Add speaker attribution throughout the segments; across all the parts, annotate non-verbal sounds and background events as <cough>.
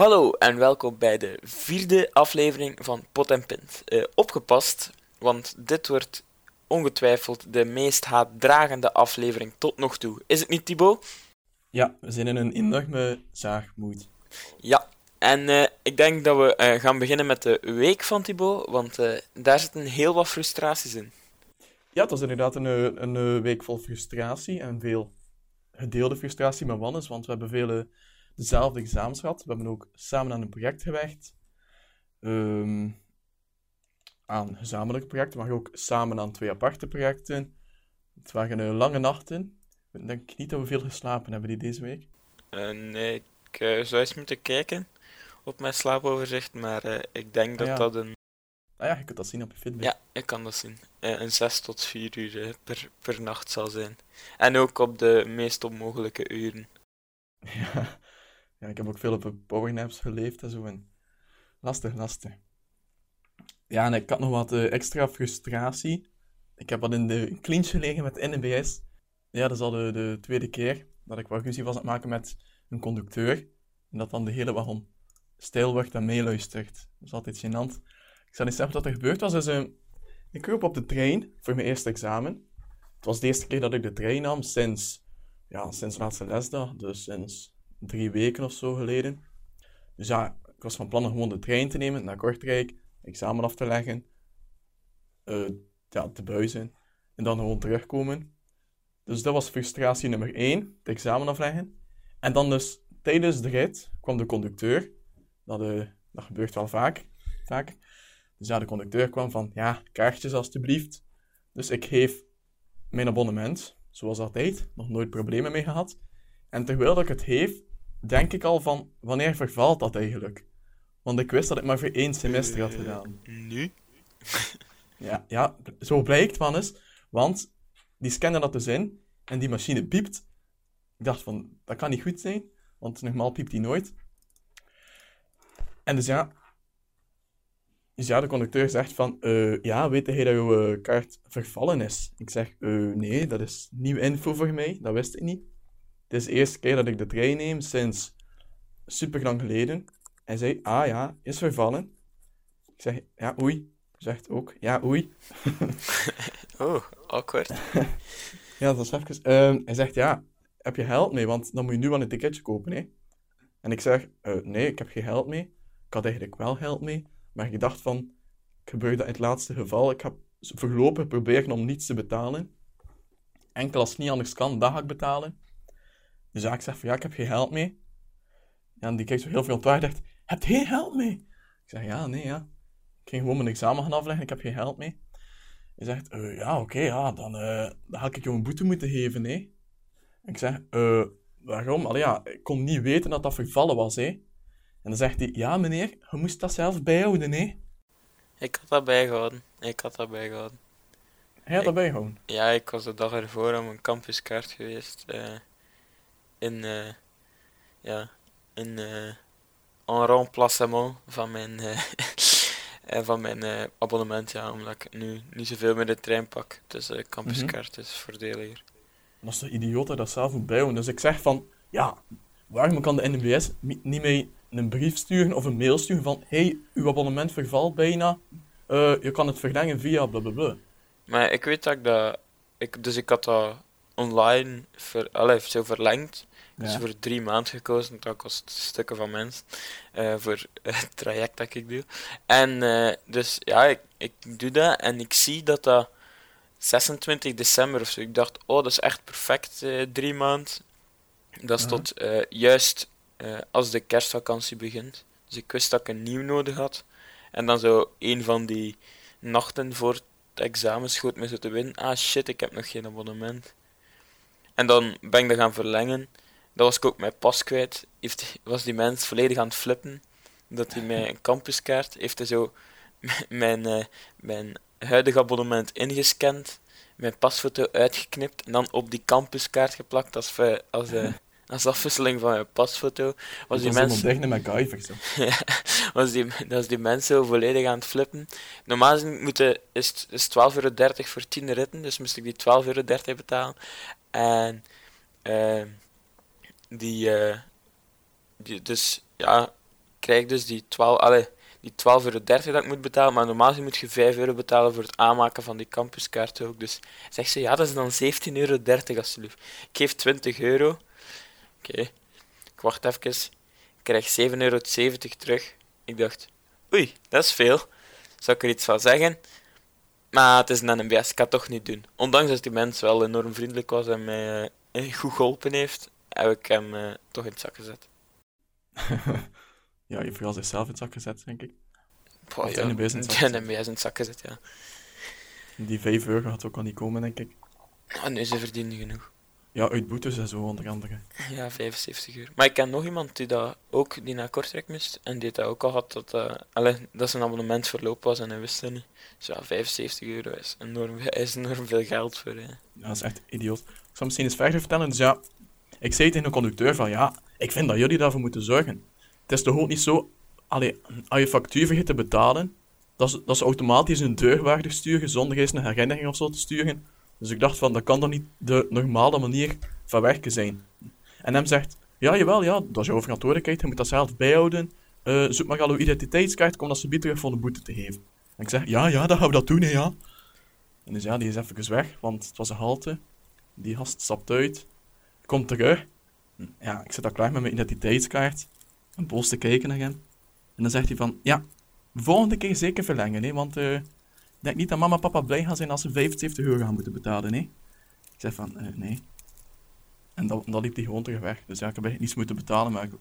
Speaker 1: Hallo en welkom bij de vierde aflevering van Pot en Pint. Eh, opgepast, want dit wordt ongetwijfeld de meest haatdragende aflevering tot nog toe. Is het niet, Thibaut?
Speaker 2: Ja, we zijn in een enorme zaagmoed.
Speaker 1: Ja, en eh, ik denk dat we eh, gaan beginnen met de week van Thibaut, want daar zitten heel wat frustraties in.
Speaker 2: Ja, het was inderdaad een, een, week vol frustratie en veel gedeelde frustratie met Wannes, want we hebben vele dezelfde examens gehad. We hebben ook samen aan een project gewerkt. Ehm, aan gezamenlijke projecten, maar ook samen aan twee aparte projecten. Het waren lange nachten. Ik denk niet dat we veel geslapen hebben die deze week.
Speaker 1: Eh, nee, ik eh, zou eens moeten kijken op mijn slaapoverzicht, maar eh, ik denk dat
Speaker 2: Ja.
Speaker 1: dat een...
Speaker 2: Ah ja, je kunt dat zien op je Fitbit.
Speaker 1: Ja, ik kan dat zien. Een 6 tot 4 uur per, per nacht zal zijn. En ook op de meest onmogelijke uren. <laughs>
Speaker 2: Ja. Ja, ik heb ook veel op powernaps geleefd en zo. En lastig, lastig. Ja, en ik had nog wat eh, extra frustratie. Ik heb wat in de clinch gelegen met NBS. Ja, dat is al de, de tweede keer dat ik wat ruzie was aan het maken met een conducteur. En dat dan de hele wagon stil wordt en meeluistert. Dat is altijd gênant. Ik zal niet zeggen wat er gebeurd was. Dus, eh, ik kroop op de trein voor mijn eerste examen. Het was de eerste keer dat ik de trein nam sinds, ja, sinds laatste lesdag. Dus sinds drie weken of zo geleden. Dus ja, ik was van plan om gewoon de trein te nemen naar Kortrijk, examen af te leggen, eh, ja, te buizen en dan gewoon terugkomen. Dus dat was frustratie nummer één, het examen afleggen. En dan dus tijdens de rit kwam de conducteur. Dat, eh, gebeurt wel vaak, vaak. Dus ja, de conducteur kwam van, ja, kaartjes alstublieft. Dus ik geef mijn abonnement, zoals altijd, nog nooit problemen mee gehad. En terwijl ik het heeft, denk ik al van, wanneer vervalt dat eigenlijk? Want ik wist dat ik maar voor één semester had gedaan.
Speaker 1: Nu? <laughs>
Speaker 2: Ja, ja zo blijkt man eens. Want die scannen dat dus in en die machine piept. Ik dacht van, dat kan niet goed zijn, want normaal piept die nooit. En dus ja, dus ja, de conducteur zegt van, eh, ja, weet jij dat jouw eh, kaart vervallen is? Ik zeg, eh, nee, dat is nieuwe info voor mij, dat wist ik niet. Het is de eerste keer dat ik de trein neem sinds super lang geleden. Hij zei, ah ja, is vervallen. Ik zeg, ja, oei. Zegt ook, ja, oei. <laughs>
Speaker 1: Oh, awkward. <laughs>
Speaker 2: Ja, dat was even. Ehm, hij zegt, ja, heb je geld mee? Want dan moet je nu wel een ticketje kopen, hè? En ik zeg, eh, nee, ik heb geen geld mee. Ik had eigenlijk wel geld mee, maar ik dacht van, ik gebeurde in het laatste geval. Ik heb voorlopig proberen om niets te betalen. Enkel als het niet anders kan, dat ga ik betalen. Dus ja, ik zeg van, ja, ik heb geen geld mee. En die kijkt zo heel veel ontwaard en zegt, heb je geen geld mee? Ik zeg, ja, nee, ja. Ik ging gewoon mijn examen gaan afleggen, ik heb geen geld mee. Hij zegt, eh, ja, oké, ja, dan, eh, dan had ik jou een boete moeten geven, hè. Ik zeg, eh, waarom? Allee, ja, ik kon niet weten dat dat vervallen was, hè. En dan zegt hij, ja, meneer, je moest dat zelf bijhouden, hè.
Speaker 1: Ik had dat bijgehouden. Ik had dat bijgehouden.
Speaker 2: Hij had dat bijgehouden.
Speaker 1: Ja, ik was de dag ervoor aan mijn campuskaart geweest. In, eh, ja, in, eh, en remplacement van mijn, eh, <laughs> van mijn abonnement, ja, omdat ik nu niet zoveel meer de trein pak. Dus de campuskaart is voordeliger.
Speaker 2: Dat is toch idioot dat dat zelf moet bijhouden. Dus ik zeg van, ja, waarom kan de NBS niet mee een brief sturen of een mail sturen van, hey, uw abonnement vervalt bijna, je kan het verlengen via blablabla.
Speaker 1: Maar ik weet dat ik dat... Ik, dus ik had dat online ver, allee, zo verlengd. Dus voor drie maanden gekozen, dat kost stukken van mensen. eh, voor <laughs> het traject dat ik doe. En eh, dus ja, ik, ik doe dat en ik zie dat dat 26 december of zo. Ik dacht, oh, dat is echt perfect, eh, drie maanden. Dat is tot juist als de kerstvakantie begint. Dus ik wist dat ik een nieuw nodig had. En dan zo een van die nachten voor het examen schoot me zo te winnen. Ah shit, ik heb nog geen abonnement. En dan ben ik dat gaan verlengen. Dat was ik ook mijn pas kwijt. Heeft, was die mens volledig aan het flippen. Dat hij mij een campuskaart heeft hij zo mijn, uh, mijn huidige abonnement ingescand, mijn pasfoto uitgeknipt en dan op die campuskaart geplakt als, als, uh, <laughs> als afwisseling van mijn pasfoto. Was die mens...
Speaker 2: met MacGyver, zo. <laughs>
Speaker 1: ja, was die, was die mensen volledig aan het flippen. Normaal moeten, is het is 12,30 euro voor 10 ritten, dus moest ik die 12,30 euro betalen. En uh, die, uh, die, dus ja, krijg dus die 12, allez, die 12,30 euro dat ik moet betalen, maar normaal moet je 5 euro betalen voor het aanmaken van die campuskaart ook. Dus zegt ze, ja, dat is dan 17,30 euro alsjeblieft. Ik geef 20 euro. Oké, ik wacht even. Ik krijg 7,70 euro terug. Ik dacht, oei, dat is veel. Zou ik er iets van zeggen? Maar het is een NBS, ik kan het toch niet doen. Ondanks dat die mens wel enorm vriendelijk was en mij uh, goed geholpen heeft, heb ik hem uh, toch in het zak gezet. <laughs>
Speaker 2: ja, je heeft vooral zichzelf in het zak gezet, denk ik.
Speaker 1: Boah, ja, in het <laughs> zak gezet. NBS in het zak gezet, ja.
Speaker 2: Die 5 euro had ook al niet komen, denk ik.
Speaker 1: Ah, nee, ze verdienen genoeg.
Speaker 2: Ja, uit boetes en zo, onder andere.
Speaker 1: Ja, 75 uur. Maar ik ken nog iemand die dat ook die naar Kortrijk moest. En die dat ook al had, dat, uh, dat zijn abonnement verloop was en hij wist het niet. Dus ja, 75 euro is enorm, <laughs> is enorm veel geld voor. Hè.
Speaker 2: Ja, dat is echt idioot. Ik zal misschien eens verder vertellen. Dus ja, ik zei tegen de conducteur van ja, ik vind dat jullie daarvoor moeten zorgen. Het is toch ook niet zo, allee, als je factuur vergeet te betalen, dat ze, dat ze automatisch een deurwaarder sturen zonder eens een herinnering of zo te sturen. Dus ik dacht van, dat kan dan niet de normale manier van werken zijn. En hem zegt, ja jawel, ja, dat is jouw verantwoordelijkheid, je moet dat zelf bijhouden. Uh, zoek maar al uw identiteitskaart, kom dat ze terug voor de boete te geven. En ik zeg, ja, ja, dat gaan we dat doen, ja. En dus ja, die is even weg, want het was een halte. Die gast stapt uit, komt terug. Ja, ik zit al klaar met mijn identiteitskaart. Een boos te kijken naar hem. En dan zegt hij van, ja, volgende keer zeker verlengen, hè, want uh, ik denk niet dat mama en papa blij gaan zijn als ze 75 euro gaan moeten betalen, nee. Ik zeg van, uh, nee. En dan, dan liep hij gewoon terug weg. Dus ja, ik heb eigenlijk niets moeten betalen, maar ik,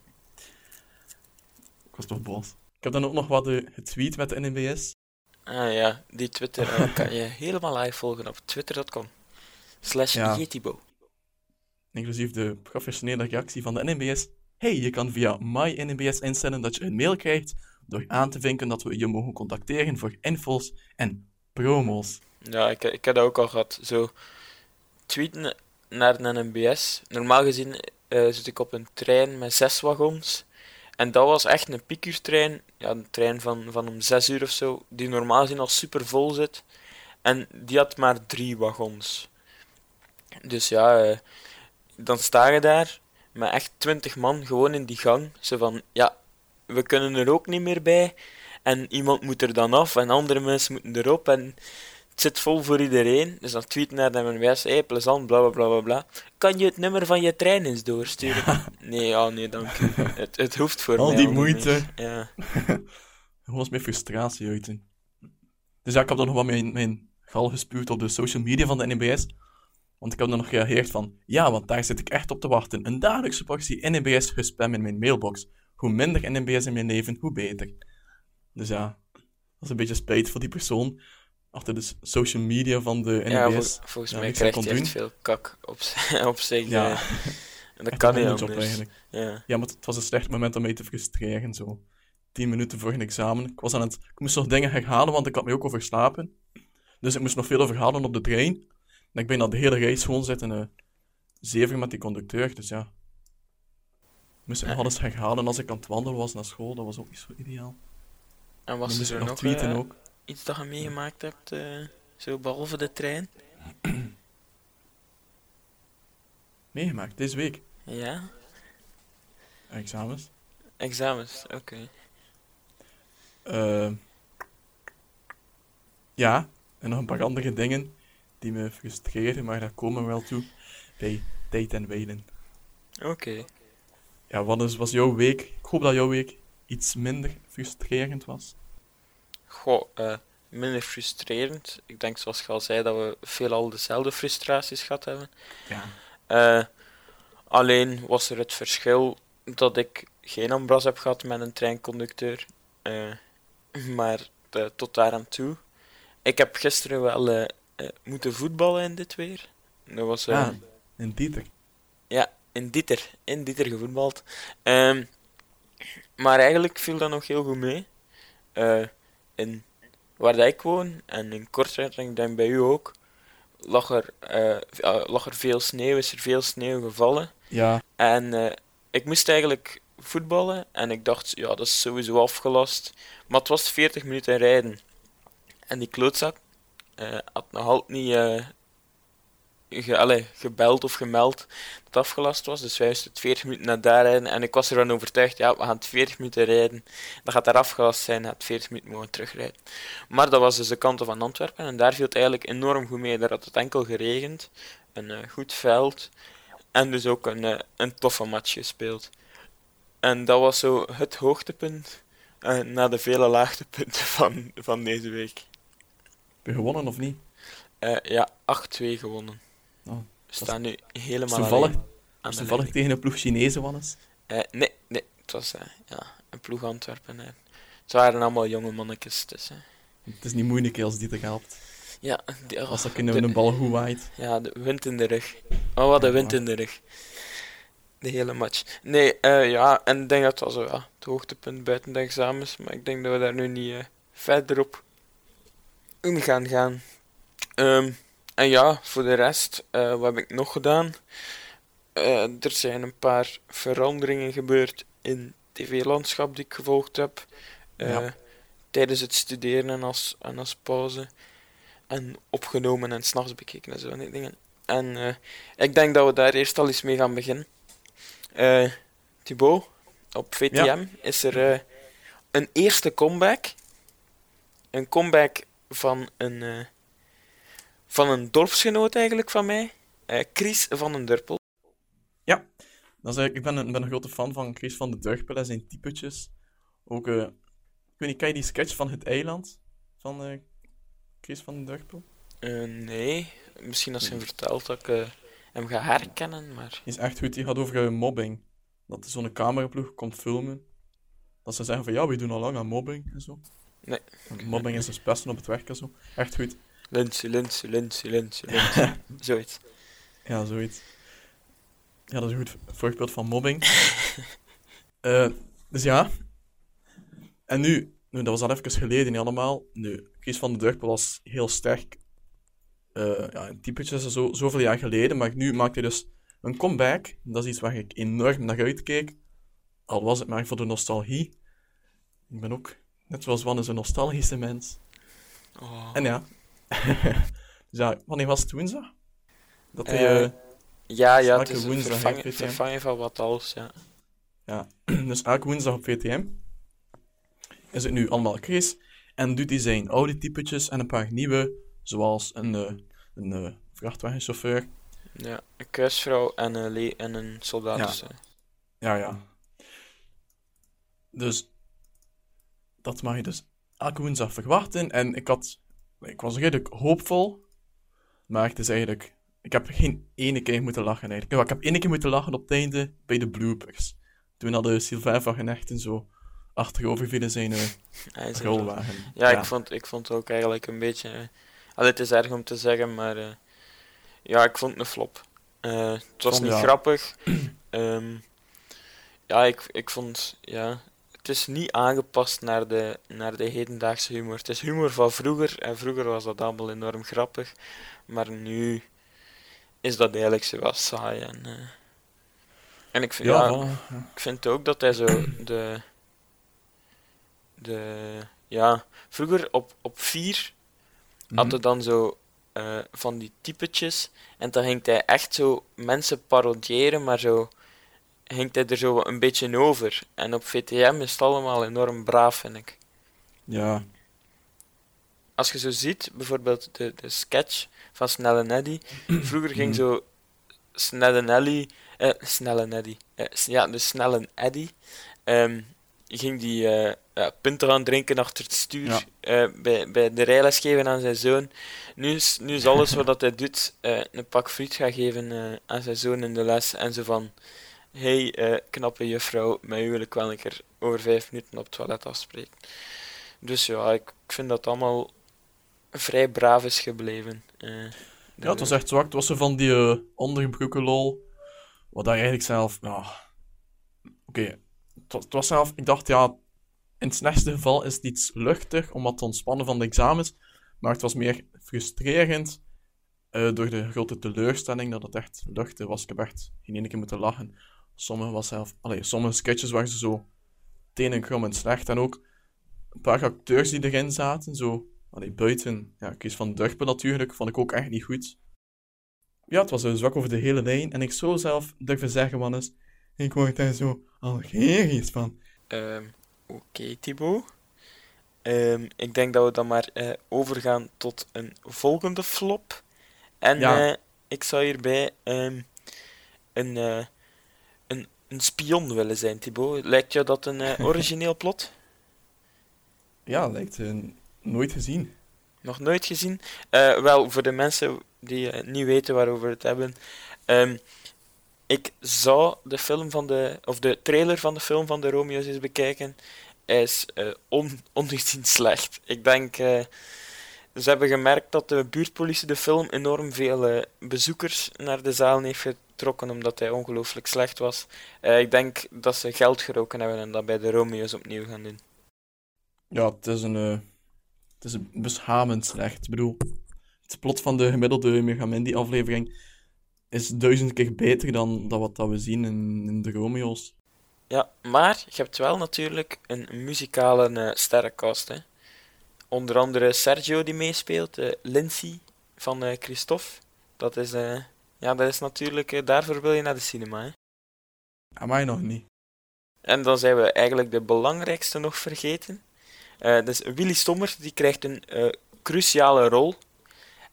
Speaker 2: ik was toch boos. Ik heb dan ook nog wat uh, getweet met de NBS.
Speaker 1: Ah ja, die Twitter kan je helemaal live volgen op twitter.com slash ja.
Speaker 2: Inclusief de professionele reactie van de NBS. Hey, je kan via MyNBS instellen dat je een mail krijgt door aan te vinken dat we je mogen contacteren voor info's en promos.
Speaker 1: Ja, ik, ik heb dat ook al gehad. Zo tweeten naar een NBS. Normaal gezien uh, zit ik op een trein met zes wagons. En dat was echt een piekertrein. Ja, een trein van, van om zes uur of zo. Die normaal gezien al super vol zit. En die had maar drie wagons. Dus ja, uh, dan sta je daar met echt twintig man gewoon in die gang. Zo van, ja, we kunnen er ook niet meer bij. En iemand moet er dan af en andere mensen moeten erop. En het zit vol voor iedereen. Dus dan tweet naar de MNWS, hey, plezant, bla bla bla bla bla. Kan je het nummer van je trein eens doorsturen? Nee, ja, nee, dank u. Het, het hoeft voor
Speaker 2: Al
Speaker 1: mij.
Speaker 2: Al die moeite.
Speaker 1: Ja. <laughs>
Speaker 2: Gewoon met frustratie uiten. Dus ja, ik heb dan nog wat mijn, mijn gal gespuwd op de social media van de NBS. Want ik heb dan nog gereageerd van, ja, want daar zit ik echt op te wachten. Een dagelijkse portie NBS gespam in mijn mailbox. Hoe minder NBS in mijn leven, hoe beter. Dus ja, dat is een beetje spijt voor die persoon achter de social media van de NBS.
Speaker 1: Ja, vol volgens mij krijgt hij echt veel kak op, <laughs> op zich. Ja. Uh, en dat kan niet anders. eigenlijk. Ja.
Speaker 2: ja, maar het was een slecht moment om mee te frustreren. Zo. Tien minuten voor een examen. Ik, was aan het, ik moest nog dingen herhalen, want ik had me ook overslapen. Dus ik moest nog veel overhalen op de trein. Ik ben al de hele reis gewoon zitten uh, zeven met die conducteur. Dus ja, moest ik nog alles herhalen als ik aan het wandelen was naar school. Dat was ook niet zo ideaal.
Speaker 1: En was er nog, nog tweeten uh, ook. iets dat je meegemaakt hebt, uh, zo behalve de trein? <clears throat>
Speaker 2: meegemaakt, deze week?
Speaker 1: Ja.
Speaker 2: Examens?
Speaker 1: Examens, oké.
Speaker 2: Okay. Uh, ja, en nog een paar andere dingen die me frustreren, maar daar komen we wel toe bij tijd en wijlen.
Speaker 1: Oké. Okay.
Speaker 2: Ja, wat is, was jouw week? Ik hoop dat jouw week iets minder frustrerend was.
Speaker 1: Goh, uh, minder frustrerend. Ik denk, zoals je al zei, dat we veelal dezelfde frustraties gehad hebben.
Speaker 2: Ja.
Speaker 1: Uh, alleen was er het verschil dat ik geen ambras heb gehad met een treinconducteur. Uh, <laughs> maar tot daar aan toe. Ik heb gisteren wel moeten voetballen in dit weer. Dat was,
Speaker 2: ah, in Dieter.
Speaker 1: Ja, in Dieter, in Dieter gevoetbald. Ehm, maar eigenlijk viel dat nog heel goed mee. Eh, in waar dat ik woon, en in Kortrijk, ik denk bij u ook, lag er, eh, lag er veel sneeuw, is er veel sneeuw gevallen.
Speaker 2: Ja,
Speaker 1: En eh, ik moest eigenlijk voetballen en ik dacht, ja, dat is sowieso afgelast. Maar het was 40 minuten rijden. En die klootzak eh, had nog altijd niet eh, ge, allee, gebeld of gemeld dat het afgelast was. Dus wij moesten het 40 minuten naar daar rijden. En ik was ervan overtuigd, ja, we gaan het 40 minuten rijden. Dan gaat daar afgelast zijn, gaat het 40 minuten mogen terugrijden. Maar dat was dus de kant van Antwerpen. En daar viel het eigenlijk enorm goed mee. Daar had het enkel geregend. Een eh, goed veld. En dus ook een, eh, een toffe match gespeeld. En dat was zo het hoogtepunt eh, na de vele laagtepunten van, van deze week.
Speaker 2: Gewonnen of niet?
Speaker 1: Eh, ja, 8-2 gewonnen.
Speaker 2: Oh,
Speaker 1: We staan nu helemaal
Speaker 2: toevallig-
Speaker 1: aan
Speaker 2: toevallig tegen een ploeg Chinezen van eens?
Speaker 1: Eh, nee, nee, het was eh, ja, een ploeg Antwerpen. Het waren allemaal jonge mannetjes. Dus, eh.
Speaker 2: Het is niet moeilijk als die er helpt.
Speaker 1: ja, die,
Speaker 2: Als dat
Speaker 1: oh,
Speaker 2: kunnen
Speaker 1: de-
Speaker 2: een bal goed waait.
Speaker 1: Ja, de wind in de rug. Oh, wat een wind in de rug. De hele match. Nee, ja, en ik denk dat dat zo ja, het hoogtepunt buiten de examens. Maar ik denk dat we daar nu niet eh, verder op in gaan gaan. Ehm, en ja, voor de rest, eh, wat heb ik nog gedaan? Eh, er zijn een paar veranderingen gebeurd in tv-landschap die ik gevolgd heb. Eh,
Speaker 2: Ja.
Speaker 1: Tijdens het studeren en als, en als pauze. En opgenomen en s'nachts bekeken en zo van die dingen. En ik denk dat we daar eerst al eens mee gaan beginnen. Thibaut, op VTM is er een eerste comeback. Een comeback van een, eh, van een dorpsgenoot eigenlijk van mij. eh, Chris van den Durpel.
Speaker 2: Dat is ik ben een, ben een grote fan van Chris van de Durpel en zijn typetjes. Ook, eh, ik weet niet, ken je die sketch van Het Eiland? Van Chris van de Durpel?
Speaker 1: Nee, misschien als je hem vertelt dat ik hem ga herkennen, maar...
Speaker 2: Die is echt goed, die gaat over mobbing. Dat zo'n cameraploeg komt filmen. Dat ze zeggen van, ja, we doen al lang aan mobbing en zo.
Speaker 1: Nee.
Speaker 2: Mobbing is dus pesten op het werk en zo. Echt goed.
Speaker 1: Linse, linse, linse, linse, linse. <laughs> Zoiets.
Speaker 2: Ja, zoiets. Ja, dat is een goed voorbeeld van mobbing. <laughs> Eh, dus ja. En nu, nu, dat was al even geleden niet allemaal. Nu, Chris van der Durpel was heel sterk. eh ja, in typetjes en zo, zoveel jaar geleden. Maar nu maakt hij dus een comeback. Dat is iets waar ik enorm naar uitkeek. Al was het maar voor de nostalgie. Ik ben ook, net zoals Wannes, een nostalgische mens.
Speaker 1: Oh.
Speaker 2: En ja. <laughs> dus ja, wanneer was het woensdag? Dat hij...
Speaker 1: Eh,
Speaker 2: eh,
Speaker 1: Ja, ja, het is een
Speaker 2: woensdag, VTM.
Speaker 1: vervangen van wat als, ja.
Speaker 2: Ja, <clears throat> dus elke woensdag op VTM is het nu allemaal Chris. En doet hij zijn oude typetjes en een paar nieuwe, zoals een, eh, een eh, vrachtwagenchauffeur.
Speaker 1: ja. Een kuisvrouw en een, le en een soldaat.
Speaker 2: Ja.
Speaker 1: dus.
Speaker 2: Ja, ja. Dus dat mag je dus elke woensdag verwachten. En ik had, ik was redelijk hoopvol, maar het is eigenlijk, ik heb geen ene keer moeten lachen eigenlijk. Ik heb ene keer moeten lachen op het einde bij de bloopers. Toen hadden Sylvain van Genechten zo achterover vielen zijn <laughs>
Speaker 1: er
Speaker 2: rolwagen.
Speaker 1: Ja, Ik, vond, ik vond het ook eigenlijk een beetje... allee, het is erg om te zeggen, maar... eh, ja, ik vond het een flop. Het was
Speaker 2: Vond,
Speaker 1: niet
Speaker 2: ja.
Speaker 1: grappig. <clears throat> Ehm, ja, ik, ik vond... Ja, het is niet aangepast naar de, naar de hedendaagse humor. Het is humor van vroeger. En vroeger was dat allemaal enorm grappig. Maar nu is dat eigenlijk zo wat saai. En, eh, en ik vind...
Speaker 2: Ja,
Speaker 1: ik vind ook dat hij zo de. de ja, vroeger op, op 4 had
Speaker 2: Mhm.
Speaker 1: hij dan zo eh, van die typetjes. En dan ging hij echt zo mensen parodiëren, maar zo ging hij er zo een beetje over. En op VTM is het allemaal enorm braaf, vind ik.
Speaker 2: Ja,
Speaker 1: Als je zo ziet, bijvoorbeeld de, de sketch van Snelle Neddy. Vroeger ging zo Snelle Nelly, eh, Snelle Neddy, eh, ja, de Snelle Eddy, ehm, ging die eh ja, punten gaan drinken achter het stuur
Speaker 2: Ja.
Speaker 1: eh, bij, bij de rijles geven aan zijn zoon. Nu is, nu is alles <laughs> wat hij doet, eh, een pak friet gaan geven eh, aan zijn zoon in de les en zo van hey, eh, knappe juffrouw, met u wil ik wel een keer over vijf minuten op het toilet afspreken. Dus ja, ik, vind dat allemaal vrij braaf is gebleven. eh,
Speaker 2: ja, het was echt zwak. Het was zo van die eh onderbroeken lol. Wat eigenlijk zelf, ja... Oké, het, was- zelf... Ik dacht, ja, in het slechtste geval is het iets luchtig, om wat te ontspannen van de examens. Maar het was meer frustrerend, door de grote teleurstelling dat het echt luchtig was. Ik heb echt geen ene keer moeten lachen. Sommige was zelf... Allee, sommige sketches waren ze zo tenenkrommend slecht. En ook een paar acteurs die erin zaten, zo... Allee, buiten, ja, Kees van Durpen natuurlijk, vond ik ook echt niet goed. Ja, het was een zwak over de hele lijn. En ik zou zelf durven zeggen, man, eens, ik word daar zo algerisch van.
Speaker 1: Ehm, Oké, Thibaut. Ehm, ik denk dat we dan maar eh, overgaan tot een volgende flop. En
Speaker 2: Ja.
Speaker 1: eh, ik zou hierbij ehm, een, eh, een, een spion willen zijn, Thibaut. Lijkt jou dat een eh, <laughs> origineel plot?
Speaker 2: Ja, lijkt eh, nooit gezien.
Speaker 1: Nog nooit gezien? Eh, wel, voor de mensen die niet weten waarover we het hebben. ehm, ik zou de film van de, of de trailer van de film van de Romeo's eens bekijken. Hij is eh on, <laughs> ongezien slecht. Ik denk, ze hebben gemerkt dat de buurtpolitie de film enorm veel eh, bezoekers naar de zaal heeft getrokken, omdat hij ongelooflijk slecht was. Eh, ik denk dat ze geld geroken hebben en dat bij de Romeo's opnieuw gaan doen.
Speaker 2: Ja, het is een, eh, het is een beschamend slecht. Ik bedoel, het plot van de gemiddelde Megamendi-aflevering is duizend keer beter dan, dan wat dat we zien in, in de Romeo's.
Speaker 1: Ja, maar je hebt wel natuurlijk een muzikale eh sterrenkast. Hè. Onder andere Sergio die meespeelt, eh Lindsay van eh Christophe. Dat is, eh, ja, dat is natuurlijk, daarvoor wil je naar de cinema. Hè.
Speaker 2: Mij nog niet.
Speaker 1: En dan zijn we eigenlijk de belangrijkste nog vergeten. Dus Willy Stommers die krijgt een cruciale rol.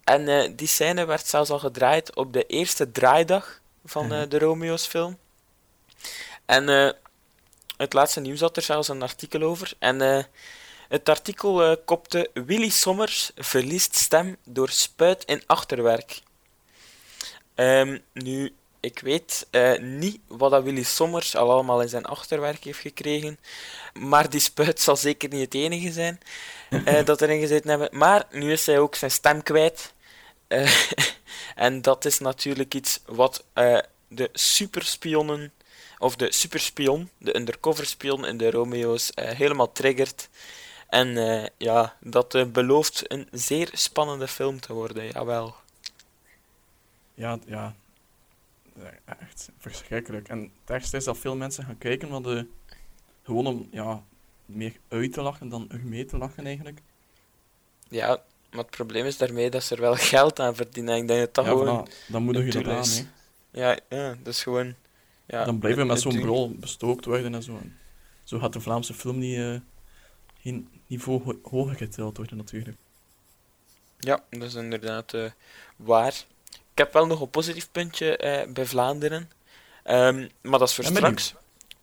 Speaker 1: En die scène werd zelfs al gedraaid op de eerste draaidag van eh, de Romeo's film. En het laatste nieuws had er zelfs een artikel over. En eh, het artikel eh, kopte Willy Sommers verliest stem door spuit in achterwerk. Ehm, nu, ik weet eh, niet wat dat Willy Sommers al allemaal in zijn achterwerk heeft gekregen. Maar die spuit zal zeker niet het enige zijn eh, <laughs> dat erin gezeten hebben. Maar nu is hij ook zijn stem kwijt. <laughs> En dat is natuurlijk iets wat de superspionnen, of de superspion, de undercover spion in de Romeo's, helemaal triggert. En eh, ja, dat eh, belooft een zeer spannende film te worden, jawel.
Speaker 2: Ja, ja. Ja, Echt verschrikkelijk. En het is dat veel mensen gaan kijken, maar de, gewoon om ja, meer uit te lachen dan mee te lachen eigenlijk.
Speaker 1: Ja, maar het probleem is daarmee dat ze er wel <laughs> geld aan verdienen. Ik denk dat dat
Speaker 2: ja,
Speaker 1: gewoon...
Speaker 2: voilà, dan moedig je dat aan. Hè.
Speaker 1: Ja, ja, dat is gewoon... Ja,
Speaker 2: dan blijven we met zo'n brol bestookt worden en zo. Zo gaat de Vlaamse film niet, geen niveau ho- hoger getild worden natuurlijk.
Speaker 1: Ja, dat is inderdaad eh, waar. Ik heb wel nog een positief puntje eh, bij Vlaanderen. Ehm, maar dat is voor straks.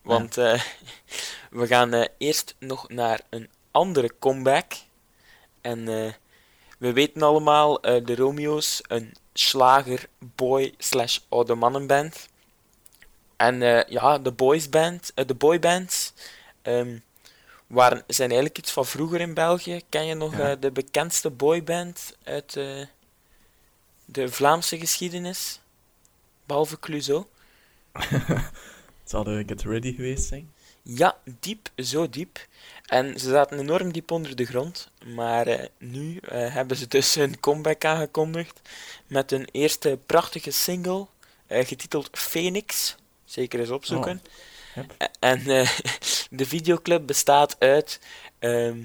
Speaker 1: Want eh, <laughs> we gaan eerst nog naar een andere comeback. En we weten allemaal, de Romeo's, een slager, boy slash oude mannenband. En ja, de boysband, eh, de boybands ehm, waren, zijn eigenlijk iets van vroeger in België. Ken je nog
Speaker 2: Ja.
Speaker 1: eh, de bekendste boyband uit eh, de Vlaamse geschiedenis? Behalve.
Speaker 2: Het <laughs> zal de Get Ready geweest zijn.
Speaker 1: Ja, diep, zo diep. En ze zaten enorm diep onder de grond. Maar eh, nu hebben ze dus hun comeback aangekondigd met een eerste prachtige single, getiteld Phoenix. Zeker eens opzoeken.
Speaker 2: Yep.
Speaker 1: En eh, <laughs> de videoclip bestaat uit, ehm,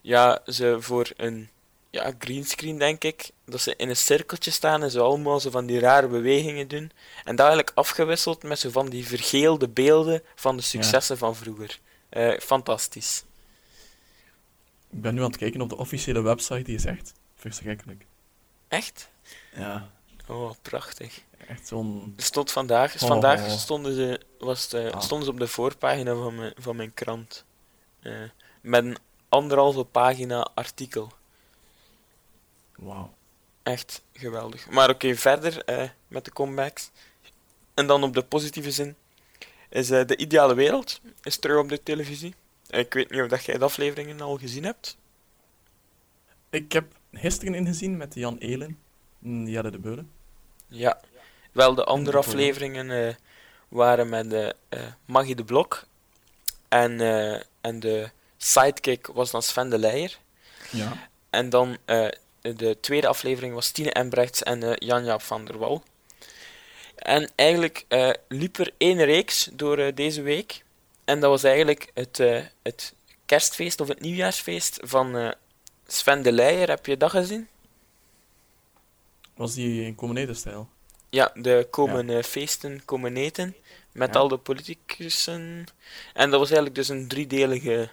Speaker 1: ja, ze voor een ja, greenscreen denk ik, dat ze in een cirkeltje staan en zo allemaal zo van die rare bewegingen doen. En dat eigenlijk afgewisseld met zo van die vergeelde beelden van de successen van vroeger. Eh, fantastisch.
Speaker 2: Ik ben nu aan het kijken op de officiële website, die is echt verschrikkelijk.
Speaker 1: Echt?
Speaker 2: Ja,
Speaker 1: Oh, prachtig.
Speaker 2: Echt zo'n...
Speaker 1: Er stond vandaag,
Speaker 2: Oh.
Speaker 1: vandaag stonden, ze, was eh,
Speaker 2: Ah.
Speaker 1: stonden ze op de voorpagina van mijn, van mijn krant. Eh, met een anderhalve pagina artikel.
Speaker 2: Wauw.
Speaker 1: Echt geweldig. Maar oké, verder eh, met de comebacks. En dan op de positieve zin is de ideale wereld is terug op de televisie. Ik weet niet of dat jij de afleveringen al gezien hebt.
Speaker 2: Ik heb gisteren ingezien met Jan Elen. Mm, Die hadden de beulen.
Speaker 1: Ja. Wel, de andere afleveringen eh, waren met eh eh, Maggie de Blok. En, en de sidekick was dan Sven de Leijer.
Speaker 2: Ja.
Speaker 1: En dan de tweede aflevering was Tine Embrechts en Jan-Jaap van der Wal. En eigenlijk liep er één reeks door deze week. En dat was eigenlijk het, het kerstfeest of het nieuwjaarsfeest van Sven de Leijer. Heb je dat gezien?
Speaker 2: Was die in Comenede-stijl?
Speaker 1: Ja, de komen eh, feesten, komen eten. Met
Speaker 2: Ja.
Speaker 1: al de politicussen. En dat was eigenlijk dus een driedelige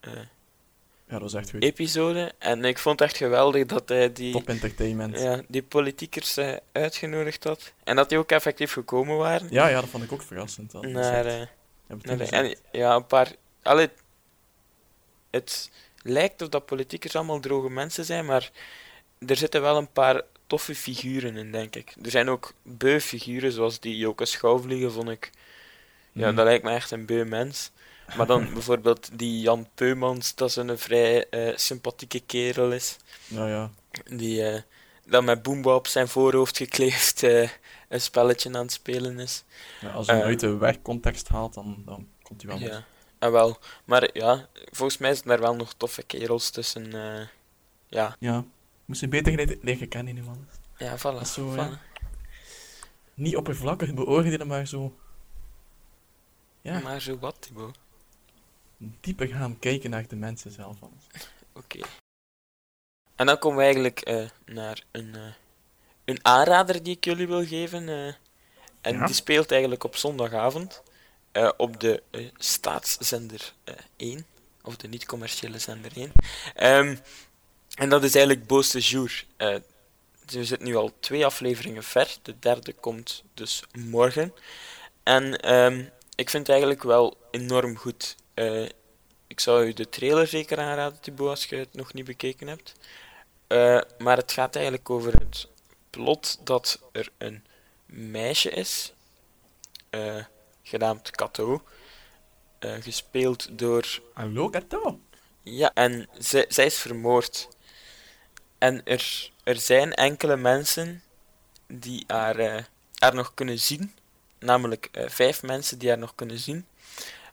Speaker 1: eh,
Speaker 2: Ja, dat was echt goed.
Speaker 1: episode. En ik vond het echt geweldig dat hij die...
Speaker 2: Top entertainment. Ja.
Speaker 1: Ja, die politiekers eh, uitgenodigd had. En dat die ook effectief gekomen waren.
Speaker 2: ja, dat vond ik ook verrassend. Dat
Speaker 1: naar, de- en ja, een paar... Allee, het lijkt of dat politiekers allemaal droge mensen zijn, maar er zitten wel een paar toffe figuren in, denk ik. Er zijn ook beu-figuren, zoals die Joke Schouwvliegen, vond ik. Ja,
Speaker 2: Mhm.
Speaker 1: dat lijkt me echt een beu mens. Maar dan <laughs> bijvoorbeeld die Jan Peumans, dat is een vrij eh, sympathieke kerel is.
Speaker 2: Ja, ja.
Speaker 1: Die eh, dan met Boomba op zijn voorhoofd gekleefd eh, een spelletje aan het spelen is.
Speaker 2: ja als je hem uit de werkcontext haalt, dan, dan komt hij wel
Speaker 1: Ja, en wel. Maar ja, volgens mij zitten er wel nog toffe kerels tussen. ja,
Speaker 2: Ja. Moest je beter leren leren kennen, die man.
Speaker 1: ja, voilà.
Speaker 2: zo,
Speaker 1: voilà.
Speaker 2: ja. Niet oppervlakkig beoordelen, maar zo... Ja,
Speaker 1: Maar zo wat, Thibaut.
Speaker 2: dieper gaan kijken naar de mensen zelf. <laughs>
Speaker 1: Oké. En dan komen we eigenlijk eh, naar een, eh, een aanrader die ik jullie wil geven. eh, en
Speaker 2: Ja.
Speaker 1: die speelt eigenlijk op zondagavond eh, op de staatszender eh, 1. Of de niet-commerciële zender 1. Ehm, en dat is eigenlijk Boos de Jour. Eh, we zitten nu al twee afleveringen ver. De derde komt dus morgen. En ehm, ik vind het eigenlijk wel enorm goed. Eh, ik zou u de trailer zeker aanraden, Thibaut, als je het nog niet bekeken hebt. Eh, maar het gaat eigenlijk over het plot dat er een meisje is, eh, genaamd Kato, gespeeld door
Speaker 2: Hallo, Kato.
Speaker 1: ja, en zij is vermoord. En er, er zijn enkele mensen die haar, eh, haar nog kunnen zien. Namelijk eh, vijf mensen die haar nog kunnen zien.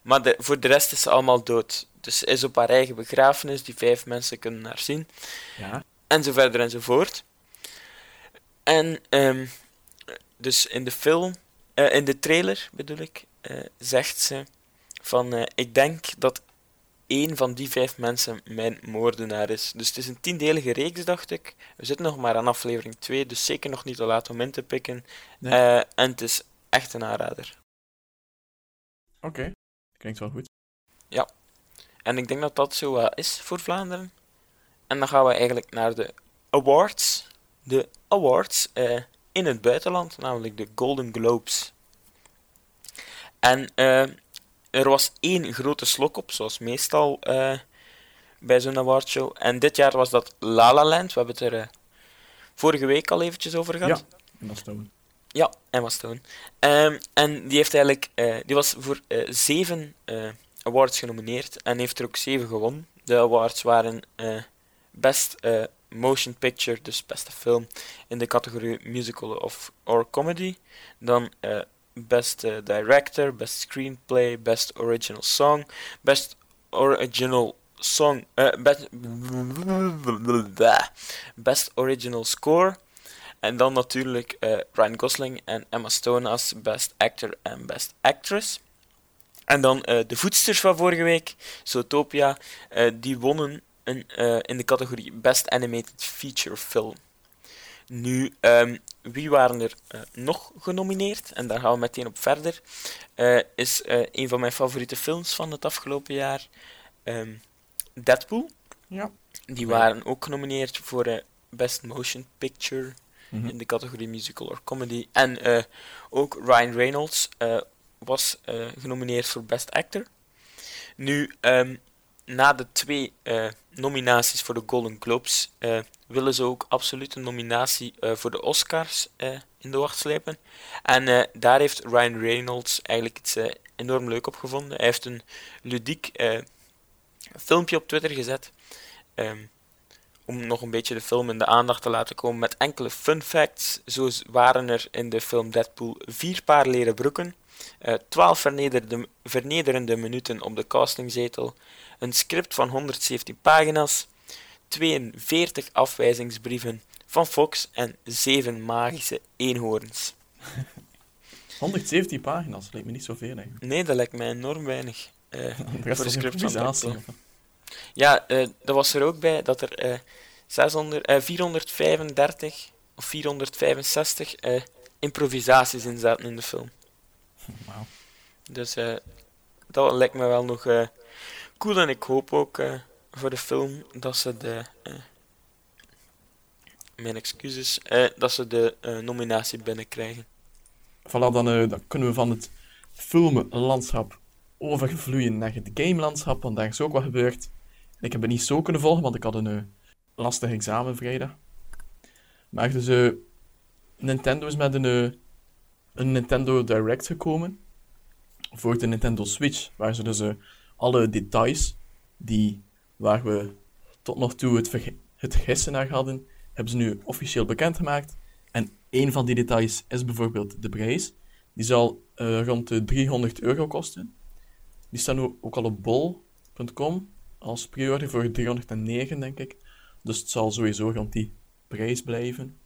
Speaker 1: Maar de, voor de rest is ze allemaal dood. Dus ze is op haar eigen begrafenis, die vijf mensen kunnen haar zien.
Speaker 2: Ja.
Speaker 1: En zo verder en zo voort. En ehm, dus in de film, eh, in de trailer bedoel ik, zegt ze van ik denk dat één van die vijf mensen mijn moordenaar is. Dus het is een tiendelige reeks, dacht ik. We zitten nog maar aan aflevering 2, dus zeker nog niet te laat om in te pikken.
Speaker 2: Nee.
Speaker 1: Eh, en het is echt een aanrader.
Speaker 2: Oké. Klinkt wel goed.
Speaker 1: En ik denk dat dat zo is voor Vlaanderen. En dan gaan we eigenlijk naar de awards. De awards eh, in het buitenland, namelijk de Golden Globes. En eh, er was één grote slok op, zoals meestal eh, bij zo'n awardshow. En dit jaar was dat La La Land. We hebben het er eh, vorige week al eventjes over gehad.
Speaker 2: Ja. En is dan...
Speaker 1: Ja, Emma Stone. Ehm, en die heeft eigenlijk, eh, die was voor zeven awards genomineerd en heeft er ook zeven gewonnen. De awards waren Best Motion Picture, dus beste film, in de categorie Musical of or Comedy. Dan eh, Best eh, Director, Best Screenplay, Best Original Song, Best Original Song, eh, <laughs> best, Original Score. En dan natuurlijk eh, Ryan Gosling en Emma Stone als Best Actor en Best Actress. En dan de voedsters van vorige week, Zootopia, eh, die wonnen een, in de categorie Best Animated Feature Film. Nu, ehm, wie waren er eh, nog genomineerd? En daar gaan we meteen op verder. Eh, is eh, een van mijn favoriete films van het afgelopen jaar, ehm, Deadpool.
Speaker 2: Ja.
Speaker 1: Die waren ook genomineerd voor Best Motion Picture
Speaker 2: Mhm.
Speaker 1: in de categorie musical or comedy. En ook Ryan Reynolds was genomineerd voor Best Actor. Nu, ehm, na de twee nominaties voor de Golden Globes, willen ze ook absoluut een nominatie eh, voor de Oscars eh, in de wacht slepen. En eh, daar heeft Ryan Reynolds eigenlijk iets enorm leuk op gevonden. Hij heeft een ludiek filmpje op Twitter gezet. ehm, om nog een beetje de film in de aandacht te laten komen met enkele fun facts. Zo waren er in de film Deadpool vier paar leren broeken, 12 vernederende, vernederende minuten op de castingzetel, een script van 117 pagina's, 42 afwijzingsbrieven van Fox en 7 magische eenhoorns. <laughs>
Speaker 2: 117 pagina's, dat lijkt me niet zoveel eigenlijk.
Speaker 1: Nee, dat lijkt mij enorm weinig. <laughs> Uh,
Speaker 2: voor de script van.
Speaker 1: Ja, uh, dat was er ook bij dat er uh, 600, uh, 435 of 465 uh, improvisaties in zaten in de film. <laughs>
Speaker 2: Wow.
Speaker 1: Dus dat lijkt me wel nog cool en ik hoop ook voor de film dat ze de. mijn excuses, dat ze de nominatie binnenkrijgen.
Speaker 2: Voilà, dan, dan kunnen we van het filmlandschap overvloeien naar het gamelandschap, want daar is ook wat gebeurd. Ik heb het niet zo kunnen volgen, want ik had een uh, lastig examen vrijdag. Maar dus, uh, Nintendo is met een, uh, een Nintendo Direct gekomen voor de Nintendo Switch, waar ze dus alle details die, waar we tot nog toe het, het gissen naar hadden, hebben ze nu officieel bekendgemaakt. En een van die details is bijvoorbeeld de prijs. Die zal rond de 300 euro kosten. Die staan ook al op bol.com als pre voor 309, denk ik. Dus het zal sowieso rond die prijs blijven.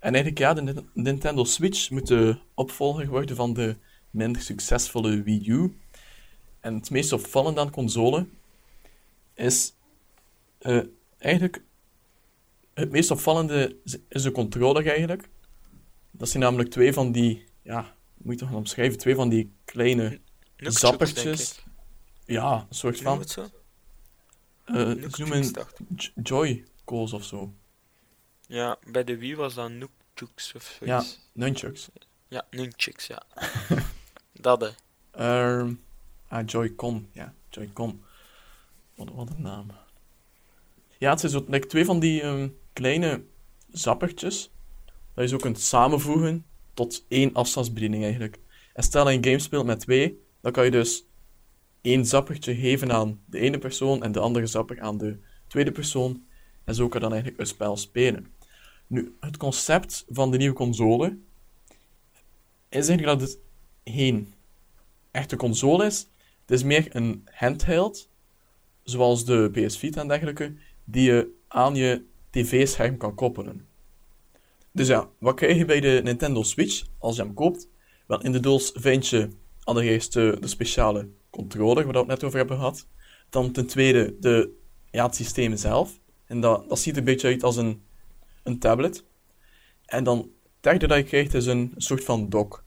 Speaker 2: En eigenlijk, ja, de Nintendo Switch moet de opvolger worden van de minder succesvolle Wii U. En het meest opvallende aan console is uh, eigenlijk het meest opvallende is de controller eigenlijk. Dat zijn namelijk twee van die, ja, moet je toch gaan omschrijven, twee van die kleine zappertjes. Ja, een soort van. Uh, ze noemen Joy-Calls of zo.
Speaker 1: Ja, bij de Wii was dat Nunchucks of
Speaker 2: zoiets. Ja, Nunchucks.
Speaker 1: Ja, Nunchucks, ja. <laughs> dat hè.
Speaker 2: Um, ah, Joy-Con. Ja, Joy-Con. Wat, een naam. Ja, het zijn zo like, twee van die um, kleine zappertjes. Dat je zo kunt samenvoegen tot één afstandsbediening eigenlijk. En stel dat je een game speelt met twee, dan kan je dus één zappertje geven aan de ene persoon en de andere zapper aan de tweede persoon. En zo kan je dan eigenlijk een spel spelen. Nu, het concept van de nieuwe console is eigenlijk dat het geen echte console is. Het is meer een handheld, zoals de PS Vita en dergelijke, die je aan je tv-scherm kan koppelen. Dus ja, wat krijg je bij de Nintendo Switch als je hem koopt? Wel, in de doos vind je allereerst de, de speciale controller, waar we het net over hebben gehad. Dan ten tweede de, ja, het systeem zelf. En dat, dat ziet een beetje uit als een, een tablet. En dan het derde dat je krijgt is een, soort van dock.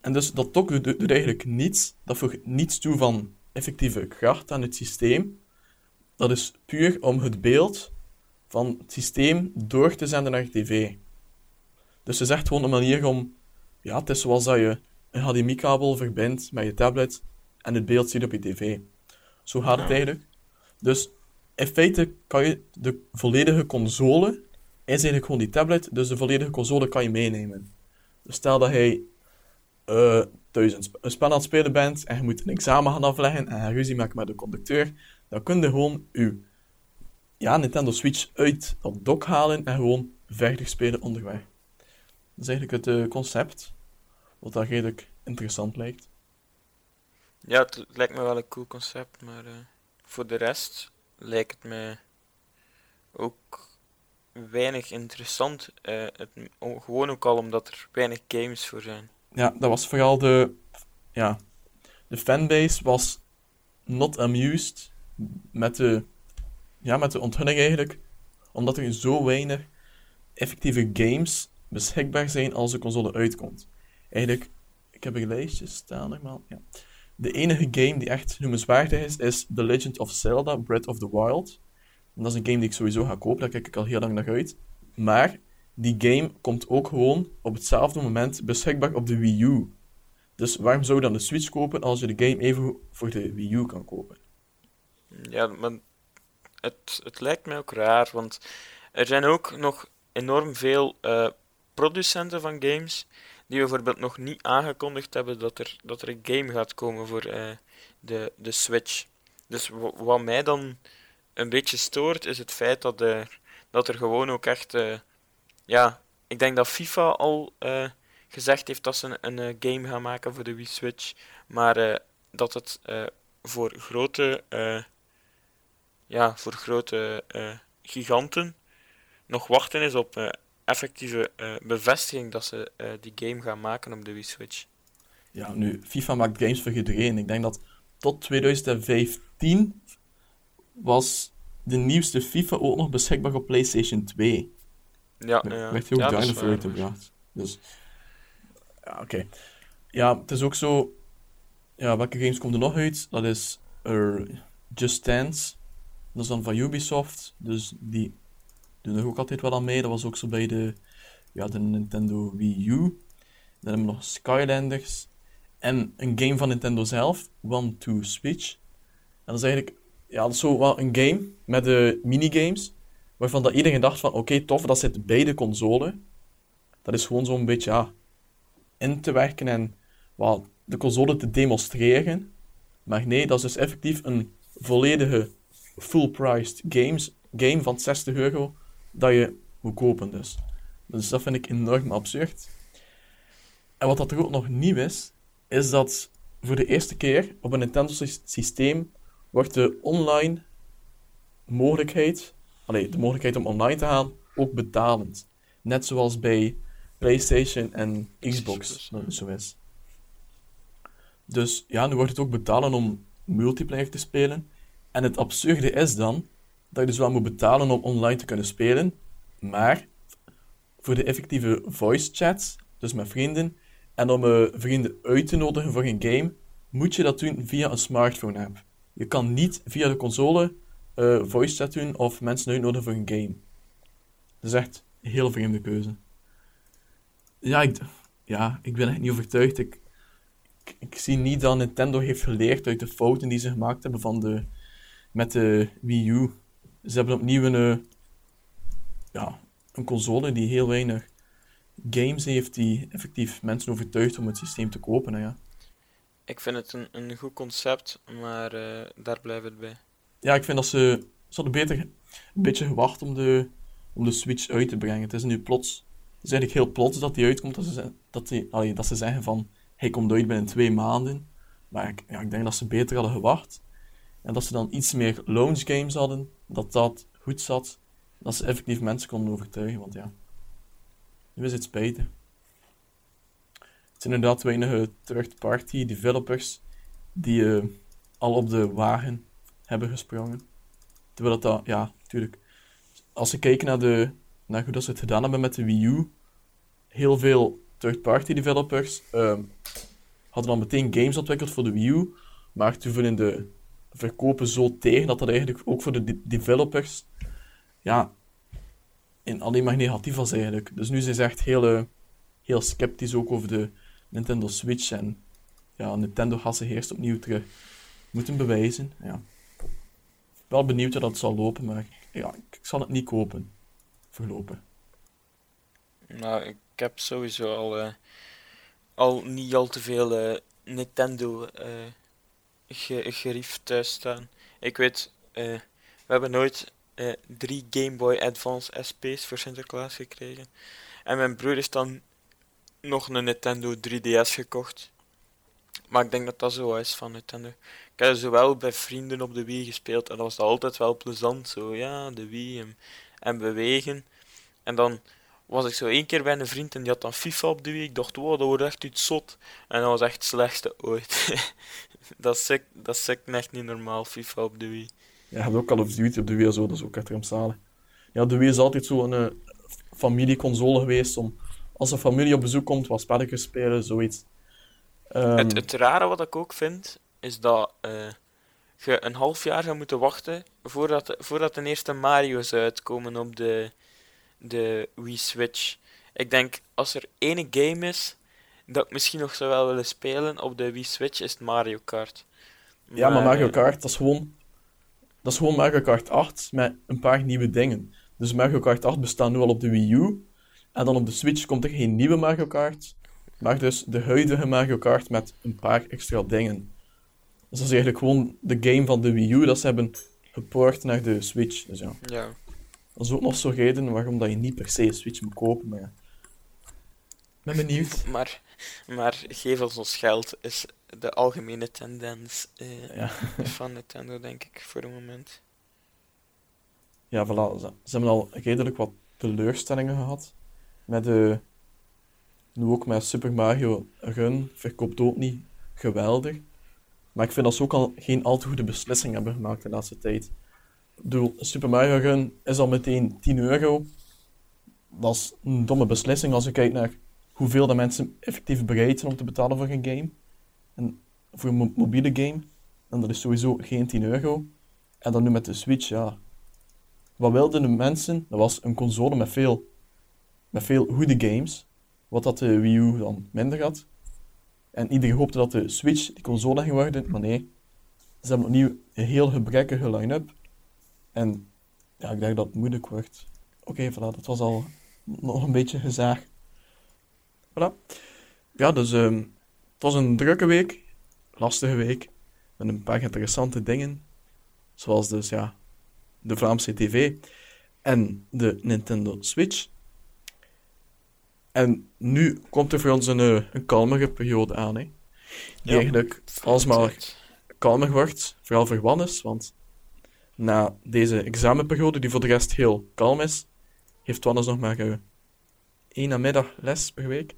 Speaker 2: En dus dat dock doet, doet eigenlijk niets. Dat voegt niets toe van effectieve kracht aan het systeem. Dat is puur om het beeld van het systeem door te zenden naar je tv. Dus het is echt gewoon een manier om... Ja, het is zoals dat je een HDMI-kabel verbindt met je tablet en het beeld ziet op je tv. Zo gaat het eigenlijk. Dus in feite kan je de volledige console, is eigenlijk gewoon die tablet, dus de volledige console kan je meenemen. Dus stel dat hij thuis een, sp een, spel aan het spelen bent en je moet een examen gaan afleggen en ruzie maken met de conducteur, dan kun je gewoon je ja, Nintendo Switch uit dat dock halen en gewoon verder spelen onderweg. Dat is eigenlijk het uh, concept. Wat dat redelijk interessant lijkt.
Speaker 1: Ja, het lijkt me wel een cool concept, maar uh, voor de rest lijkt het me ook weinig interessant. Het, gewoon ook al omdat er weinig games voor zijn.
Speaker 2: Ja, dat was vooral de. Ja, de fanbase was not amused met de, ja, met de onthulling eigenlijk. Omdat er zo weinig effectieve games beschikbaar zijn als de console uitkomt eigenlijk, ik heb een lijstje staan nog Ja. De enige game die echt noemenswaardig is, is The Legend of Zelda Breath of the Wild. Dat is een game die ik sowieso ga kopen, daar kijk ik al heel lang naar uit. Maar die game komt ook gewoon op hetzelfde moment beschikbaar op de Wii U. Dus waarom zou je dan de Switch kopen als je de game even voor de Wii U kan kopen?
Speaker 1: Ja, maar het, het lijkt mij ook raar, want er zijn ook nog enorm veel uh, producenten van games die bijvoorbeeld nog niet aangekondigd hebben dat er, dat er een game gaat komen voor uh, de, de Switch. Dus wat mij dan een beetje stoort, is het feit dat er, dat er gewoon ook echt. eh, ja, ik denk dat FIFA al eh, gezegd heeft dat ze een, eh, game gaan maken voor de Wii Switch. Maar eh, dat het voor grote. ja, voor grote giganten nog wachten is op effectieve bevestiging dat ze die game gaan maken op de Wii Switch.
Speaker 2: Ja, nu, FIFA maakt games voor iedereen. Ik denk dat tot 2015 was de nieuwste FIFA ook nog beschikbaar op PlayStation 2.
Speaker 1: Ja, ja.
Speaker 2: werd heel
Speaker 1: ja.
Speaker 2: Dus, ja, oké. Ja, het is ook zo... Ja, welke games komen er nog uit? Dat is er Just Dance. Dat is dan van Ubisoft. Dus die doen er ook altijd wel aan mee. Dat was ook zo bij de, ja, de Nintendo Wii U. Dan hebben we nog Skylanders. En een game van Nintendo zelf. One to Switch. En dat is eigenlijk... Ja, dat is zo wel een game met de minigames waarvan dat iedereen dacht van, oké, tof, dat zit bij de console. Dat is gewoon zo'n beetje, ja, in te werken en wel, de console te demonstreren. Maar nee, dat is dus effectief een volledige full-priced games, game van 60 euro dat je moet kopen dus. Dus dat vind ik enorm absurd. En wat dat er ook nog nieuw is, is dat voor de eerste keer op een Nintendo sy- systeem wordt de online mogelijkheid allee, de mogelijkheid om online te gaan ook betalend. Net zoals bij PlayStation en Xbox dat het zo is. Dus ja, nu wordt het ook betalen om multiplayer te spelen. En het absurde is dan dat je dus wel moet betalen om online te kunnen spelen, maar voor de effectieve voice chats, dus met vrienden, en om eh, vrienden uit te nodigen voor een game, moet je dat doen via een smartphone app. Je kan niet via de console eh, voice chat doen of mensen uitnodigen voor een game. Dat is echt een heel vreemde keuze. Ja, ik, ja, ik ben echt niet overtuigd. Ik, ik, zie niet dat Nintendo heeft geleerd uit de fouten die ze gemaakt hebben van de, met de Wii U. Ze hebben opnieuw een, eh, ja, een console die heel weinig games heeft die effectief mensen overtuigt om het systeem te kopen. Ja.
Speaker 1: Ik vind het een, een goed concept, maar eh, daar blijft het bij.
Speaker 2: Ja, ik vind dat ze, ze hadden beter een beetje gewacht om de, om de Switch uit te brengen. Het is nu plots, het is eigenlijk heel plots dat die uitkomt, dat ze, dat die, allee, dat ze zeggen van, hij komt uit binnen twee maanden. Maar ik, ja, ik denk dat ze beter hadden gewacht. En dat ze dan iets meer launch games hadden, dat dat goed zat. Dat ze effectief mensen konden overtuigen, want ja, nu is het spijtig. Het zijn inderdaad weinige third-party developers die eh, al op de wagen hebben gesprongen. Terwijl dat, ja, natuurlijk. Als we kijken naar, de, naar hoe dat ze het gedaan hebben met de Wii U, heel veel third-party developers ehm, hadden dan meteen games ontwikkeld voor de Wii U, maar toen vielen de verkopen zo tegen dat dat eigenlijk ook voor de de- developers ja, in alleen maar negatief was eigenlijk. Dus nu zijn ze echt heel, eh, heel sceptisch ook over de Nintendo Switch en ja, Nintendo gaat zich eerst opnieuw terug moeten bewijzen. Ja. Wel benieuwd hoe dat zal lopen, maar ja, ik, zal het niet kopen. Voorlopen.
Speaker 1: Nou, ik heb sowieso al, eh, al niet al te veel eh, Nintendo ge gerief thuis staan. Ik weet, we hebben nooit drie Game Boy Advance SP's voor Sinterklaas gekregen. En mijn broer is dan nog een Nintendo 3DS gekocht. Maar ik denk dat dat zo is van Nintendo. Ik heb zowel bij vrienden op de Wii gespeeld en dat was altijd wel plezant. Zo, ja, de Wii en, en bewegen. En dan was ik zo één keer bij een vriend en die had dan FIFA op de Wii. Ik dacht, wow, dat wordt echt iets zot. En dat was echt het slechtste ooit. <laughs> dat is sick- dat is sick echt niet normaal, FIFA op de Wii.
Speaker 2: Ja, je hebt ook of Duty op de Wii zo, dat is ook echt rampzalig. Ja, de Wii is altijd zo'n eh, familieconsole geweest om... Als een familie op bezoek komt, wat spelletjes spelen, zoiets. Ehm,
Speaker 1: Het, het rare wat ik ook vind, is dat eh, je een half jaar gaat moeten wachten voordat, de- voordat de eerste Mario's uitkomen op de, de Wii Switch. Ik denk, als er ene game is dat ik misschien nog zou wel willen spelen op de Wii Switch, is het Mario Kart.
Speaker 2: Ja, maar Mario
Speaker 1: eh,
Speaker 2: Kart, dat is gewoon... Dat is gewoon Mario Kart 8 met een paar nieuwe dingen. Dus Mario Kart 8 bestaat nu al op de Wii U. En dan op de Switch komt er geen nieuwe Mario Kart. Maar dus de huidige Mario Kart met een paar extra dingen. Dus dat is eigenlijk gewoon de game van de Wii U. Dat ze hebben gepoord naar de Switch. Dus ja,
Speaker 1: Ja.
Speaker 2: dat is ook nog zo reden waarom dat je niet per se een Switch moet kopen. Maar ja. Ik ben benieuwd. <laughs>
Speaker 1: Maar, maar geef ons ons geld is de algemene tendens eh,
Speaker 2: Ja, <laughs>
Speaker 1: van Nintendo, denk ik, voor het moment.
Speaker 2: ja voilà. Ze, ze hebben al redelijk wat teleurstellingen gehad. Met de... Nu ook met Super Mario Run verkoopt ook niet geweldig. Maar ik vind dat ze ook al geen al te goede beslissing hebben gemaakt de laatste tijd. Ik Super Mario Run is al meteen 10 euro. Dat is een domme beslissing als je kijkt naar hoeveel de mensen effectief bereid zijn om te betalen voor een game. En voor een mo- mobiele game. En dat is sowieso geen 10 euro. En dan nu met de Switch, ja. Wat wilden de mensen? Dat was een console met veel, met veel goede games. Wat dat de Wii U dan minder had. En iedereen hoopte dat de Switch die console ging worden, maar nee. Ze hebben opnieuw een heel gebrekkige line-up. En ja, ik denk dat het moeilijk wordt. Oké, voilà, dat was al nog een beetje gezaag. Voilà. Ja, dus ehm, het was een drukke week. Lastige week. Met een paar interessante dingen. Zoals dus, ja, de Vlaamse TV en de Nintendo Switch. En nu komt er voor ons een, eh, een kalmere periode aan. Hè. Die
Speaker 1: Ja.
Speaker 2: eigenlijk alsmaar kalmer wordt, vooral voor Wannes, want na deze examenperiode, die voor de rest heel kalm is, heeft Wannes nog maar eh, één namiddag les per week.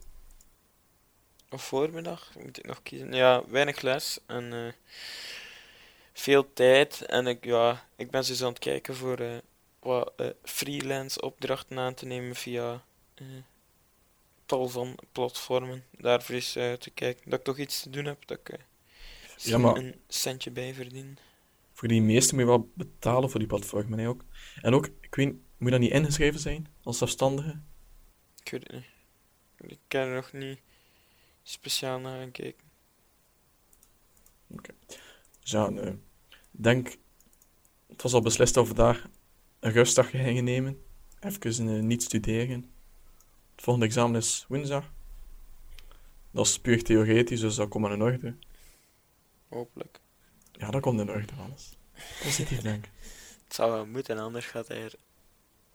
Speaker 1: Of voormiddag, moet ik nog kiezen. Ja, weinig les en eh, veel tijd. En ik, ja, ik ben dus aan het kijken voor wat freelance opdrachten aan te nemen via tal van platformen. Daarvoor is eh, te kijken dat ik toch iets te doen heb, dat ik eh, misschien
Speaker 2: maar-
Speaker 1: een centje bij verdien.
Speaker 2: Voor die meeste moet je wel betalen voor die platformen hè, ook. En ook, ik weet, moet je dat niet ingeschreven zijn als zelfstandige?
Speaker 1: Ik weet het niet. Ik kan er nog niet speciaal naar gaan kijken.
Speaker 2: Dus ja, nee. ik denk, het was al beslist dat we daar een rustdag gingen nemen. Even eh, niet studeren. Volgende examen is woensdag. Dat is puur theoretisch, dus dat komt maar in orde.
Speaker 1: Hopelijk.
Speaker 2: Ja, dat komt in orde, alles. Positief denken.
Speaker 1: Het zou wel moeten, anders gaat hij er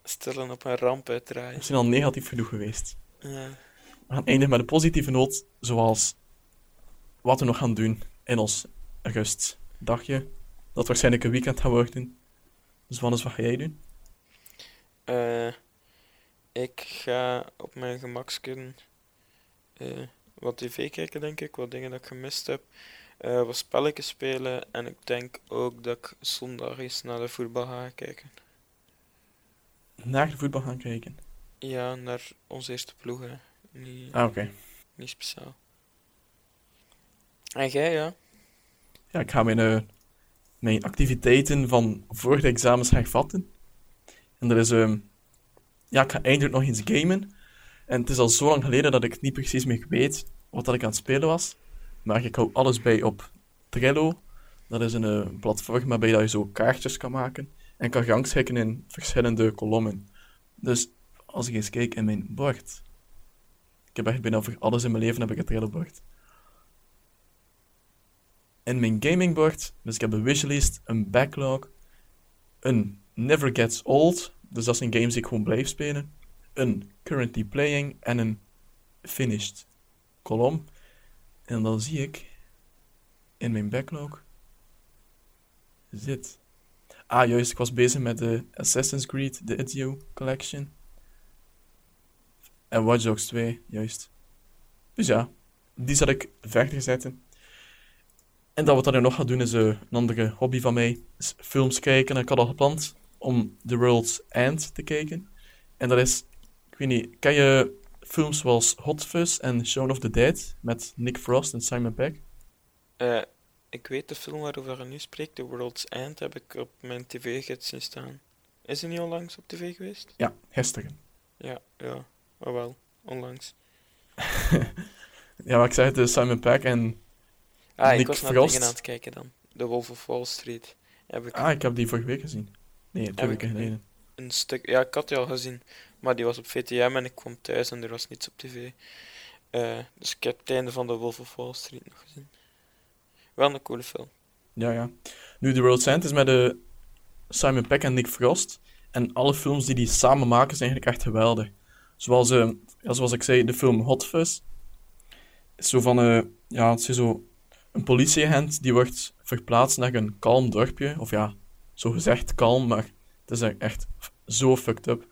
Speaker 1: stillen op een ramp
Speaker 2: We
Speaker 1: uitdraaien.
Speaker 2: zijn al negatief genoeg geweest.
Speaker 1: Ja.
Speaker 2: We gaan eindigen met een positieve noot, zoals wat we nog gaan doen in ons rustdagje. Dat waarschijnlijk een weekend gaat worden. Dus wat is wat ga jij doen?
Speaker 1: Eh, ik ga op mijn gemaksken eh, wat tv kijken, denk ik. Wat dingen dat ik gemist heb. Eh, wat spelletjes spelen. En ik denk ook dat ik zondag eens naar de voetbal ga kijken.
Speaker 2: Naar de voetbal gaan kijken.
Speaker 1: Ja, naar onze eerste ploeg. Hè. Niet,
Speaker 2: Ah, oké.
Speaker 1: niet speciaal. En jij, ja?
Speaker 2: Ja, ik ga mijn, eh, mijn activiteiten van voor de examens hervatten. En er is... ehm ja, ik ga eindelijk nog eens gamen. En het is al zo lang geleden dat ik niet precies meer weet wat dat ik aan het spelen was. Maar ik hou alles bij op Trello. Dat is een eh, platform waarbij dat je zo kaartjes kan maken. En kan rangschikken in verschillende kolommen. Dus als ik eens kijk in mijn bord. Ik heb echt bijna voor alles in mijn leven heb ik een Trello-bord. In mijn gamingbord, dus ik heb een wishlist, een backlog, een never gets old, dus dat zijn games die ik gewoon blijf spelen, een currently playing en een finished kolom. En dan zie ik in mijn backlog zit. Ah, juist, ik was bezig met de Assassin's Creed, de Ezio Collection. En Watch Dogs 2, juist. Dus ja, die zal ik verder zetten. En dat wat ik dan nog ga doen is eh, een andere hobby van mij, films kijken. En ik had al gepland om The World's End te kijken. En dat is, ik weet niet, ken je films zoals Hot Fuzz en Shaun of the Dead met Nick Frost en Simon Pegg?
Speaker 1: Eh, ik weet de film waarover je nu spreekt, The World's End, heb ik op mijn tv-gids zien staan. Is die niet onlangs op tv geweest?
Speaker 2: Ja, gisteren.
Speaker 1: Ja, ja. Oh wel, onlangs. <laughs>
Speaker 2: Ja, maar ik zeg het, Simon Pegg en...
Speaker 1: Ah,
Speaker 2: Nick
Speaker 1: ik was naar
Speaker 2: Frost.
Speaker 1: dingen aan het kijken dan. The Wolf of Wall Street. Heb ik
Speaker 2: Ah, ik heb die vorige week gezien. Nee, twee
Speaker 1: Heb
Speaker 2: weken
Speaker 1: ik-
Speaker 2: geleden.
Speaker 1: een stuk... Ja, ik had die al gezien. Maar die was op VTM en ik kwam thuis en er was niets op tv. Eh, dus ik heb het einde van The Wolf of Wall Street nog gezien. Wel een coole film.
Speaker 2: Ja, ja. Nu, The World's End is met de Simon Peck en Nick Frost. En alle films die die samen maken zijn eigenlijk echt geweldig. Zoals, eh, ja, zoals ik zei, de film Hot Fuzz. Is zo van, eh, ja, het is zo een politieagent die wordt verplaatst naar een kalm dorpje. Of ja, zo gezegd kalm, maar het is echt zo fucked up.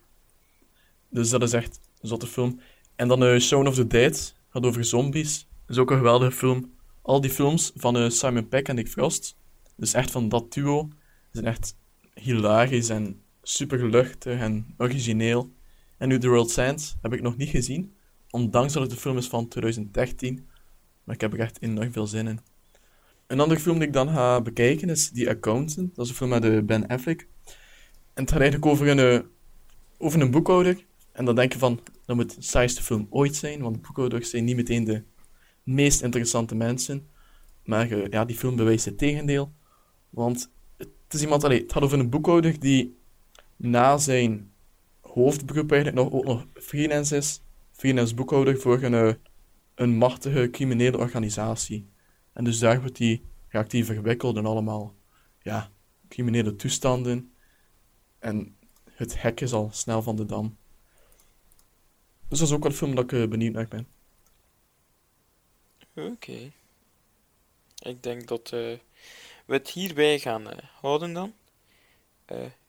Speaker 2: Dus dat is echt een zotte film. En dan uh, Shaun of the Dead, gaat over zombies. is ook een geweldige film. Al die films van uh, Simon Peck en Nick Frost, dus echt van dat duo, zijn echt hilarisch en super luchtig en origineel. En nu The World Science heb ik nog niet gezien, ondanks dat het de film is van 2013. Maar ik heb er echt enorm veel zin in. Een andere film die ik dan ga bekijken is The Accountant. Dat is een film met uh, Ben Affleck. En het gaat eigenlijk over een, over een boekhouder. En dan denk je van, dat moet de saaiste film ooit zijn, want boekhouders zijn niet meteen de meest interessante mensen. Maar uh, ja, die film bewijst het tegendeel. Want het is iemand, gaat over een boekhouder die na zijn hoofdberoep eigenlijk nog, ook nog freelance is. Freelance boekhouder voor een, een machtige criminele organisatie. En dus daar wordt raakt hij verwikkeld in allemaal ja, criminele toestanden. En het hek is al snel van de dam. Dus dat is ook wel een film dat ik uh, benieuwd naar ben.
Speaker 1: Oké. Ik denk dat uh, we het hierbij gaan uh, houden dan.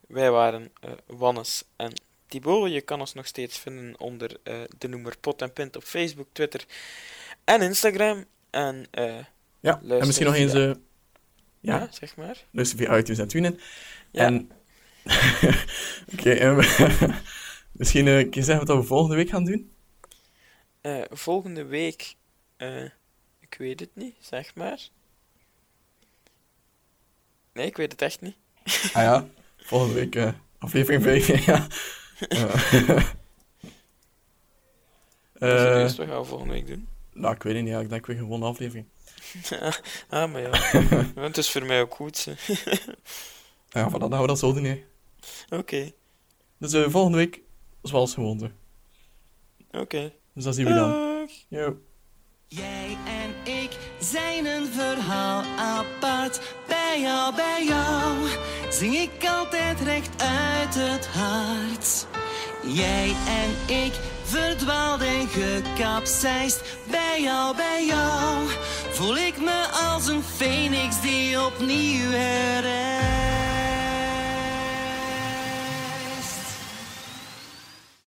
Speaker 1: wij waren Wannes en Thibaut. Je kan ons nog steeds vinden onder de noemer Pot en Pint op Facebook, Twitter en Instagram. En,
Speaker 2: ja, en misschien nog eens... Ja.
Speaker 1: ja, zeg maar.
Speaker 2: Luister via iTunes en TuneIn. Ja. En... <laughs> Oké, <laughs> misschien uh, kun je zeggen wat we volgende week gaan doen?
Speaker 1: Uh, volgende week, uh, ik weet het niet, zeg maar. Nee, ik weet het echt niet.
Speaker 2: ah ja, volgende week aflevering 5, <laughs> ja.
Speaker 1: uh, wat gaan we volgende week doen?
Speaker 2: Nou, ik weet het niet, ja. ik denk weer gewoon een aflevering. <laughs>
Speaker 1: ah, maar <laughs> ja, het is voor mij ook goed. <laughs>
Speaker 2: ja, van dat we dat zo doen,
Speaker 1: Oké. Okay.
Speaker 2: Dus uh, volgende week, zoals gewoonte.
Speaker 1: Oké. Okay.
Speaker 2: Dus dat zien we dan. Yo.
Speaker 3: Jij en ik zijn een verhaal apart. Bij jou, bij jou zing ik altijd recht uit het hart. Jij en ik verdwaald en gekapseist. Bij jou, bij jou voel ik me als een phoenix die opnieuw herrijst.